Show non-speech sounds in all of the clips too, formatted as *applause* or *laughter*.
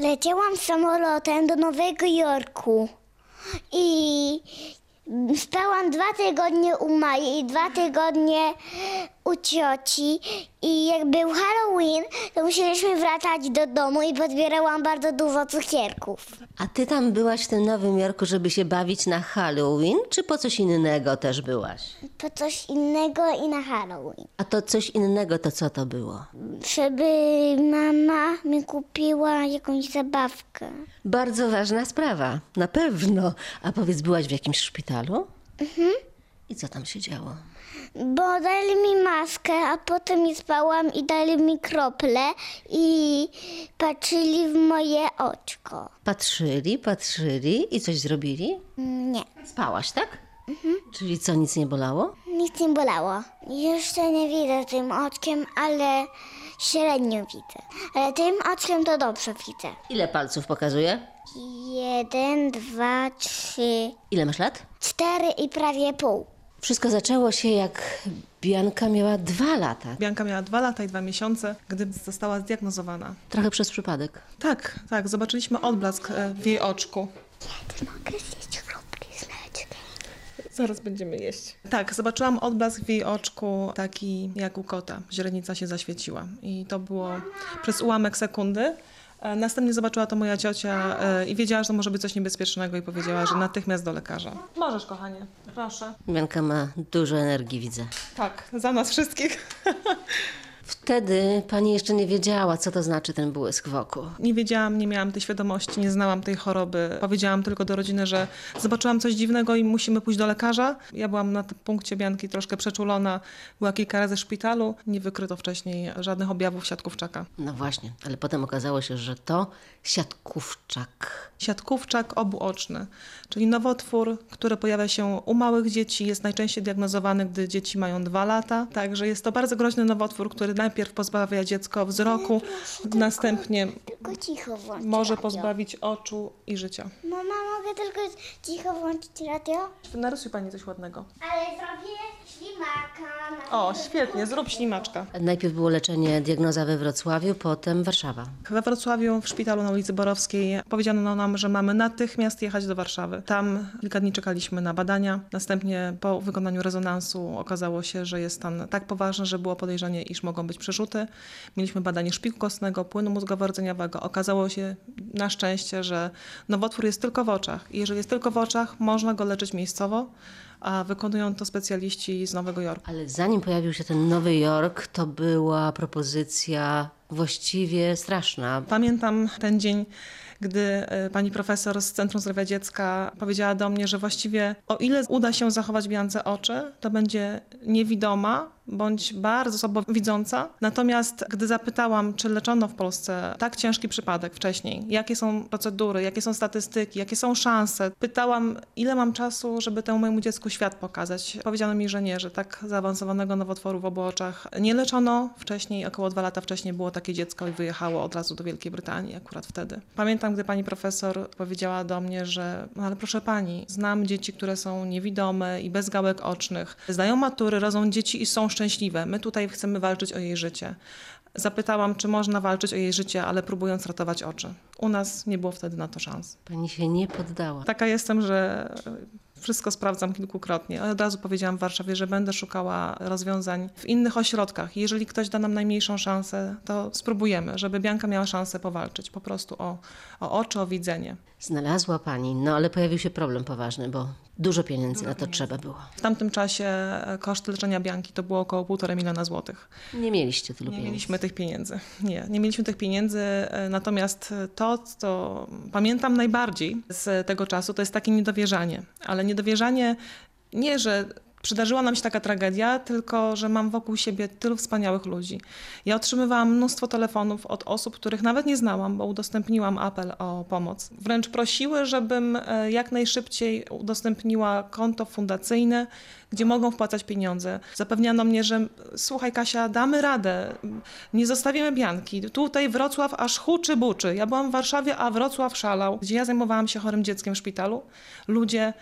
Leciałam samolotem do Nowego Jorku i spałam dwa tygodnie u Mai i dwa tygodnie u cioci i jak był Halloween, to musieliśmy wracać do domu i podbierałam bardzo dużo cukierków. A ty tam byłaś w tym Nowym Jorku, żeby się bawić na Halloween, czy po coś innego też byłaś? Po coś innego i na Halloween. A to coś innego to co to było? Żeby mama mi kupiła jakąś zabawkę. Bardzo ważna sprawa, na pewno. A powiedz, byłaś w jakimś szpitalu? Mhm. I co tam się działo? Bo dali mi maskę, a potem nie spałam i dali mi krople i patrzyli w moje oczko. Patrzyli, patrzyli i coś zrobili? Nie, Spałaś, tak? Czyli co, nic nie bolało? nic nie bolało. Jeszcze nie widzę tym oczkiem, ale średnio widzę. Ale tym oczkiem to dobrze widzę. Ile palców pokazuje? Jeden, dwa, trzy, Ile masz lat? cztery i prawie pół. Wszystko zaczęło się jak Bianka miała dwa lata. Bianka miała dwa lata i dwa miesiące, gdy została zdiagnozowana. Trochę przez przypadek. Tak, tak, zobaczyliśmy odblask e, w jej oczku. Mogę zjeść chrupki z mleczkiem. Zaraz będziemy jeść. Tak, zobaczyłam odblask w jej oczku, taki jak u kota. Źrenica się zaświeciła i to było przez ułamek sekundy. Następnie zobaczyła to moja ciocia e, i wiedziała, że to może być coś niebezpiecznego i powiedziała, że natychmiast do lekarza. Możesz, kochanie, proszę. Bianka ma dużo energii, widzę. Tak, za nas wszystkich. *laughs* Wtedy pani jeszcze nie wiedziała, co to znaczy ten błysk w oku. Nie wiedziałam, nie miałam tej świadomości, nie znałam tej choroby. Powiedziałam tylko do rodziny, że zobaczyłam coś dziwnego i musimy pójść do lekarza. Ja byłam na tym punkcie Bianki troszkę przeczulona. Była kilka razy w szpitalu. Nie wykryto wcześniej żadnych objawów siatkówczaka. No właśnie, ale potem okazało się, że to siatkówczak. Siatkówczak obuoczny, czyli nowotwór, który pojawia się u małych dzieci, jest najczęściej diagnozowany, gdy dzieci mają dwa lata. Także jest to bardzo groźny nowotwór, który najpierw pozbawia dziecko wzroku, następnie Tylko cicho włączyć może radio. pozbawić oczu i życia. Mama, mogę tylko cicho włączyć radio? Narysuj pani coś ładnego. Ale zrobię ślimaka. na- O, świetnie, zrób ślimaczka. Najpierw było leczenie, diagnoza we Wrocławiu, potem Warszawa. We Wrocławiu, w szpitalu na ulicy Borowskiej, powiedziano nam, że mamy natychmiast jechać do Warszawy. Tam kilka dni czekaliśmy na badania. Następnie po wykonaniu rezonansu okazało się, że jest stan tak poważny, że było podejrzenie, iż mogą być przerzuty. Mieliśmy badanie szpiku kostnego, płynu mózgowo-rdzeniowego. Okazało się na szczęście, że nowotwór jest tylko w oczach. I jeżeli jest tylko w oczach, można go leczyć miejscowo, a wykonują to specjaliści z Nowego Jorku. Ale zanim pojawił się ten Nowy Jork, to była propozycja właściwie straszna. Pamiętam ten dzień, gdy e, pani profesor z Centrum Zdrowia Dziecka powiedziała do mnie, że właściwie o ile uda się zachować Biance oczy, to będzie niewidoma bądź bardzo słabo widząca. Natomiast gdy zapytałam, czy leczono w Polsce tak ciężki przypadek wcześniej, jakie są procedury, jakie są statystyki, jakie są szanse, pytałam, ile mam czasu, żeby temu mojemu dziecku świat pokazać. Powiedziano mi, że nie, że tak zaawansowanego nowotworu w obu oczach nie leczono wcześniej. Około dwa lata wcześniej było takie dziecko i wyjechało od razu do Wielkiej Brytanii akurat wtedy. Pamiętam, gdy pani profesor powiedziała do mnie, że no ale proszę pani, znam dzieci, które są niewidome i bez gałek ocznych, zdają matury, rodzą dzieci i są szczęśliwe. My tutaj chcemy walczyć o jej życie. Zapytałam, czy można walczyć o jej życie, ale próbując ratować oczy. U nas nie było wtedy na to szans. Pani się nie poddała. Taka jestem, że wszystko sprawdzam kilkukrotnie. Od razu powiedziałam w Warszawie, że będę szukała rozwiązań w innych ośrodkach. Jeżeli ktoś da nam najmniejszą szansę, to spróbujemy, żeby Bianka miała szansę powalczyć po prostu o, o oczy, o widzenie. Znalazła pani, no ale pojawił się problem poważny, bo dużo pieniędzy na to trzeba było. W tamtym czasie e, koszt leczenia Bianki to było około 1,5 miliona złotych. Nie mieliście tylu Nie pieniędzy. mieliśmy tych pieniędzy. Nie, nie mieliśmy tych pieniędzy. e, Natomiast to, co pamiętam najbardziej z tego czasu, to jest takie niedowierzanie. Ale niedowierzanie nie, że przydarzyła nam się taka tragedia, tylko że mam wokół siebie tylu wspaniałych ludzi. Ja otrzymywałam mnóstwo telefonów od osób, których nawet nie znałam, bo udostępniłam apel o pomoc. Wręcz prosiły, żebym e, jak najszybciej udostępniła konto fundacyjne, gdzie mogą wpłacać pieniądze. Zapewniano mnie, że słuchaj Kasia, damy radę, nie zostawimy Bianki. Tutaj Wrocław aż huczy buczy. Ja byłam w Warszawie, a Wrocław szalał, gdzie ja zajmowałam się chorym dzieckiem w szpitalu. Ludzie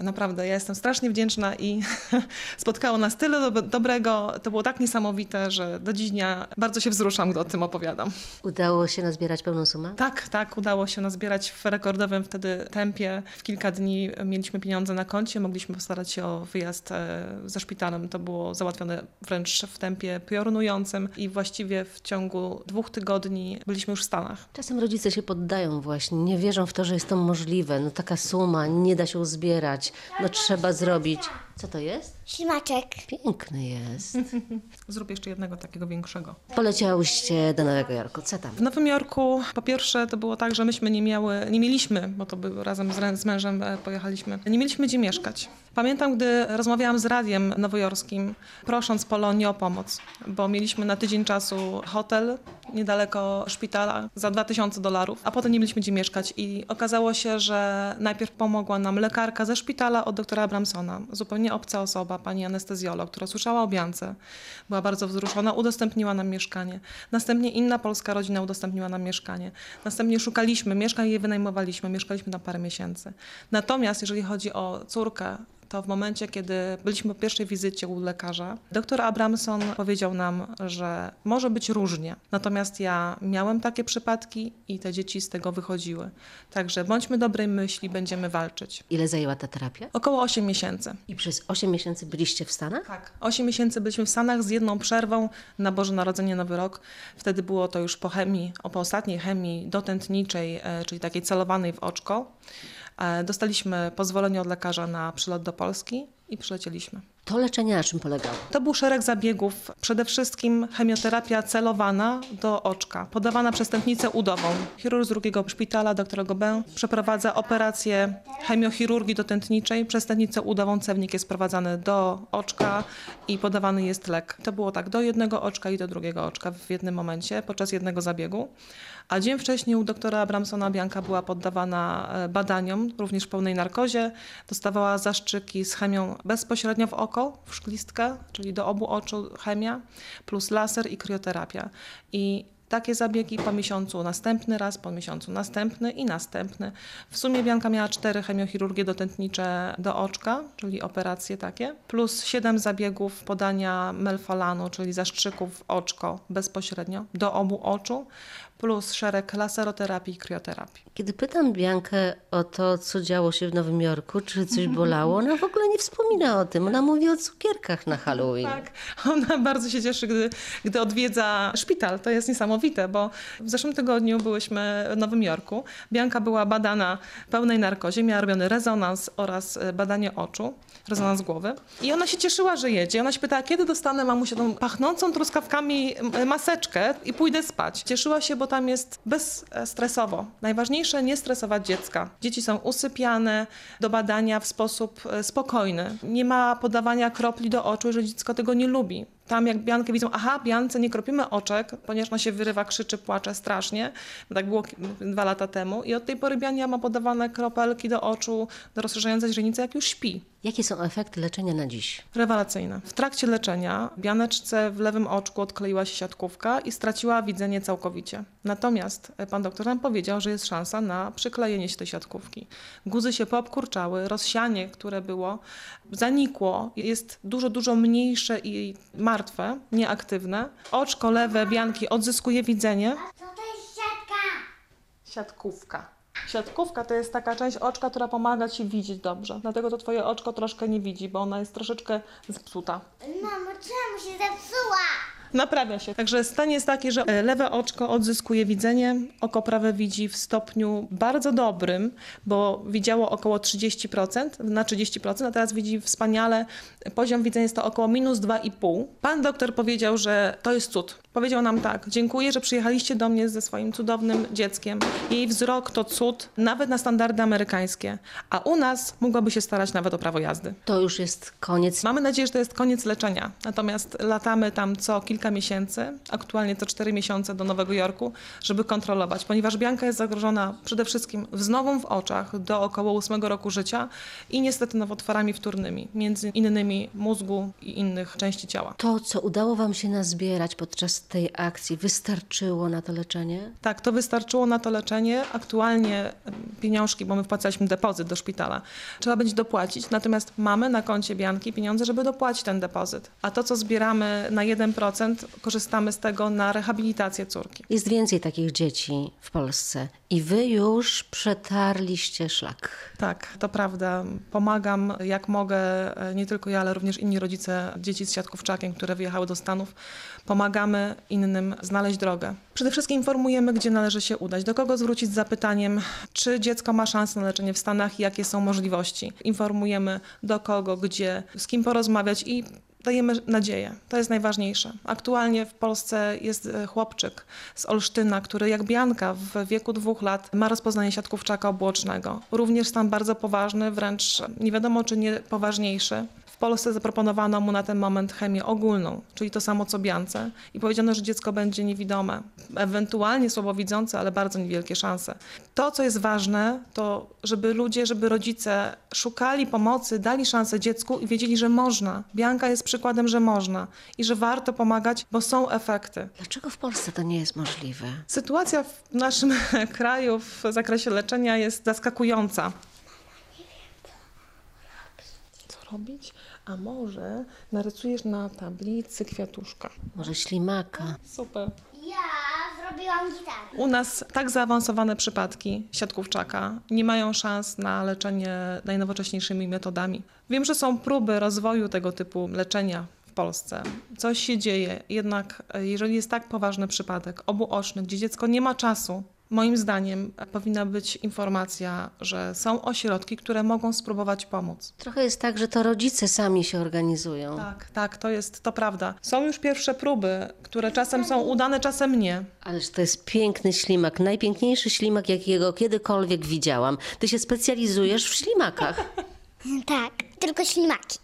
Naprawdę, ja jestem strasznie wdzięczna i *laughs* spotkało nas tyle dob- dobrego. To było tak niesamowite, że do dziś dnia bardzo się wzruszam, gdy o tym opowiadam. Udało się nazbierać pełną sumę? Tak, tak, udało się nazbierać w rekordowym wtedy tempie. W kilka dni mieliśmy pieniądze na koncie, mogliśmy postarać się o wyjazd e, ze szpitalem. To było załatwione wręcz w tempie piorunującym i właściwie w ciągu dwóch tygodni byliśmy już w Stanach. Czasem rodzice się poddają właśnie, nie wierzą w to, że jest to możliwe. No taka suma, nie da się uzbierać, no trzeba zrobić. Co to jest? Ślimaczek. Piękny jest. *laughs* Zrób jeszcze jednego takiego większego. Poleciałyście do Nowego Jorku, co tam? W Nowym Jorku po pierwsze to było tak, że myśmy nie miały, nie mieliśmy, bo to by razem z, z mężem e, pojechaliśmy, nie mieliśmy gdzie mieszkać. Pamiętam, gdy rozmawiałam z radiem nowojorskim, prosząc Polonię o pomoc, bo mieliśmy na tydzień czasu hotel niedaleko szpitala za 2000 dolarów, a potem nie mieliśmy gdzie mieszkać i okazało się, że najpierw pomogła nam lekarka ze szpitala od doktora Abramsona, zupełnie obca osoba, pani anestezjolog, która słyszała o Biance, była bardzo wzruszona, udostępniła nam mieszkanie. Następnie inna polska rodzina udostępniła nam mieszkanie. Następnie szukaliśmy mieszkań i je wynajmowaliśmy, mieszkaliśmy na parę miesięcy. Natomiast jeżeli chodzi o córkę, to w momencie, kiedy byliśmy po pierwszej wizycie u lekarza, doktor Abramson powiedział nam, że może być różnie. Natomiast ja miałem takie przypadki i te dzieci z tego wychodziły. Także bądźmy dobrej myśli, będziemy walczyć. Ile zajęła ta terapia? Około 8 miesięcy. I przez 8 miesięcy byliście w Stanach? Tak. 8 miesięcy byliśmy w Stanach z jedną przerwą na Boże Narodzenie, Nowy Rok. Wtedy było to już po chemii, po ostatniej chemii dotętniczej, e, czyli takiej celowanej w oczko. E, Dostaliśmy pozwolenie od lekarza na przylot do Polski i przylecieliśmy. To leczenie na czym polegało? To był szereg zabiegów, przede wszystkim chemioterapia celowana do oczka, podawana przez tętnicę udową. Chirurg z drugiego szpitala, dr Gobin, przeprowadza operację chemiochirurgii dotętniczej. Przez tętnicę udową cewnik jest sprowadzany do oczka i podawany jest lek. To było tak, do jednego oczka i do drugiego oczka w jednym momencie, podczas jednego zabiegu. A dzień wcześniej u doktora Abramsona Bianka była poddawana e, badaniom, również w pełnej narkozie. Dostawała zaszczyki z chemią bezpośrednio w oko, w szklistkę, czyli do obu oczu chemia, plus laser i krioterapia. I takie zabiegi po miesiącu następny raz, po miesiącu następny i następny. W sumie Bianka miała cztery chemiochirurgie dotętnicze do oczka, czyli operacje takie, plus siedem zabiegów podania melfalanu, czyli zastrzyków w oczko bezpośrednio do obu oczu, plus szereg laseroterapii i krioterapii. Kiedy pytam Biankę o to, co działo się w Nowym Jorku, czy coś bolało, ona w ogóle nie wspomina o tym. Ona mówi o cukierkach na Halloween. Tak, ona bardzo się cieszy, gdy, gdy odwiedza szpital. To jest niesamowite, bo w zeszłym tygodniu byłyśmy w Nowym Jorku. Bianka była badana pełnej narkozie, miała robiony rezonans oraz e, badanie oczu, rezonans głowy. I ona się cieszyła, że jedzie. Ona się pytała, kiedy dostanę mamusię tą pachnącą truskawkami maseczkę i pójdę spać. Cieszyła się, bo tam jest bezstresowo. Najważniejsze nie stresować dziecka. Dzieci są usypiane do badania w sposób e, spokojny. Nie ma podawania kropli do oczu, jeżeli dziecko tego nie lubi. Tam jak Biankę widzą, aha, Biance nie kropimy oczek, ponieważ ona się wyrywa, krzyczy, płacze strasznie. Tak było dwa lata temu. I od tej pory Biania ma podawane kropelki do oczu, do rozszerzającej źrenicy, jak już śpi. Jakie są efekty leczenia na dziś? Rewelacyjne. W trakcie leczenia Bianeczce w lewym oczku odkleiła się siatkówka i straciła widzenie całkowicie. Natomiast e, pan doktor nam powiedział, że jest szansa na przyklejenie się tej siatkówki. Guzy się poobkurczały, rozsianie, które było, zanikło, jest dużo, dużo mniejsze i martwe, nieaktywne. Oczko lewe Bianki odzyskuje widzenie. Co to jest siatka? Siatkówka. Siatkówka to jest taka część oczka, która pomaga ci widzieć dobrze. Dlatego to twoje oczko troszkę nie widzi, bo ona jest troszeczkę zepsuta. Mamo, czemu się zepsuła? Naprawia się. Także stan jest taki, że e, lewe oczko odzyskuje widzenie, oko prawe widzi w stopniu bardzo dobrym, bo widziało około 30%, na 30%, a teraz widzi wspaniale. Poziom widzenia jest to około minus 2,5. Pan doktor powiedział, że to jest cud. Powiedział nam tak, dziękuję, że przyjechaliście do mnie ze swoim cudownym dzieckiem. Jej wzrok to cud, nawet na standardy amerykańskie. A u nas mogłaby się starać nawet o prawo jazdy. To już jest koniec. Mamy nadzieję, że to jest koniec leczenia. Natomiast latamy tam co kilka miesięcy, aktualnie co cztery miesiące do Nowego Jorku, żeby kontrolować, ponieważ Bianka jest zagrożona przede wszystkim wznową w oczach do około ósmego roku życia i niestety nowotworami wtórnymi, między innymi mózgu i innych części ciała. To, co udało Wam się nazbierać podczas tej akcji, wystarczyło na to leczenie? Tak, to wystarczyło na to leczenie. Aktualnie pieniążki, bo my wpłacaliśmy depozyt do szpitala. Trzeba będzie dopłacić, natomiast mamy na koncie Bianki pieniądze, żeby dopłacić ten depozyt. A to, co zbieramy na 1%, korzystamy z tego na rehabilitację córki. Jest więcej takich dzieci w Polsce i wy już przetarliście szlak. Tak, to prawda. Pomagam jak mogę, e, nie tylko ja, ale również inni rodzice dzieci z siatkówczakiem, które wyjechały do Stanów. Pomagamy innym znaleźć drogę. Przede wszystkim informujemy, gdzie należy się udać, do kogo zwrócić z zapytaniem, czy dziecko ma szansę na leczenie w Stanach i jakie są możliwości. Informujemy do kogo, gdzie, z kim porozmawiać i dajemy nadzieję. To jest najważniejsze. Aktualnie w Polsce jest e, chłopczyk z Olsztyna, który jak Bianka w wieku dwóch lat ma rozpoznanie siatkówczaka obłocznego. Również stan bardzo poważny, wręcz nie wiadomo czy nie poważniejszy. W Polsce zaproponowano mu na ten moment chemię ogólną, czyli to samo co Biance i powiedziano, że dziecko będzie niewidome, ewentualnie słabowidzące, ale bardzo niewielkie szanse. To, co jest ważne, to żeby ludzie, żeby rodzice szukali pomocy, dali szansę dziecku i wiedzieli, że można. Bianka jest przykładem, że można i że warto pomagać, bo są efekty. Dlaczego w Polsce to nie jest możliwe? Sytuacja w naszym *laughs* kraju w zakresie leczenia jest zaskakująca. Co robić? A może narysujesz na tablicy kwiatuszka. Może ślimaka? Super. Ja zrobiłam gitarę. U nas tak zaawansowane przypadki siatkówczaka nie mają szans na leczenie najnowocześniejszymi metodami. Wiem, że są próby rozwoju tego typu leczenia w Polsce. Coś się dzieje, jednak e, jeżeli jest tak poważny przypadek obuoczny, gdzie dziecko nie ma czasu, moim zdaniem powinna być informacja, że są ośrodki, które mogą spróbować pomóc. Trochę jest tak, że to rodzice sami się organizują. Tak, tak, to jest, to prawda. Są już pierwsze próby, które czasem są udane, czasem nie. Ależ to jest piękny ślimak, najpiękniejszy ślimak, jakiego kiedykolwiek widziałam. Ty się specjalizujesz w ślimakach. Tak, tylko ślimaki.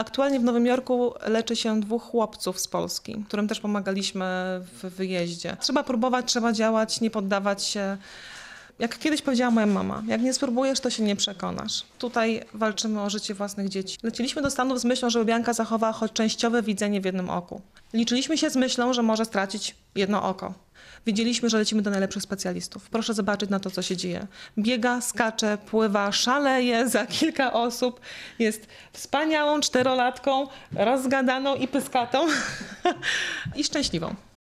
Aktualnie w Nowym Jorku leczy się dwóch chłopców z Polski, którym też pomagaliśmy w wyjeździe. Trzeba próbować, trzeba działać, nie poddawać się. Jak kiedyś powiedziała moja mama, jak nie spróbujesz, to się nie przekonasz. Tutaj walczymy o życie własnych dzieci. Leciliśmy do Stanów z myślą, żeby Bianka zachowała choć częściowe widzenie w jednym oku. Liczyliśmy się z myślą, że może stracić jedno oko. Wiedzieliśmy, że lecimy do najlepszych specjalistów. Proszę zobaczyć na to, co się dzieje. Biega, skacze, pływa, szaleje za kilka osób. Jest wspaniałą czterolatką, rozgadaną i pyskatą *laughs* i szczęśliwą.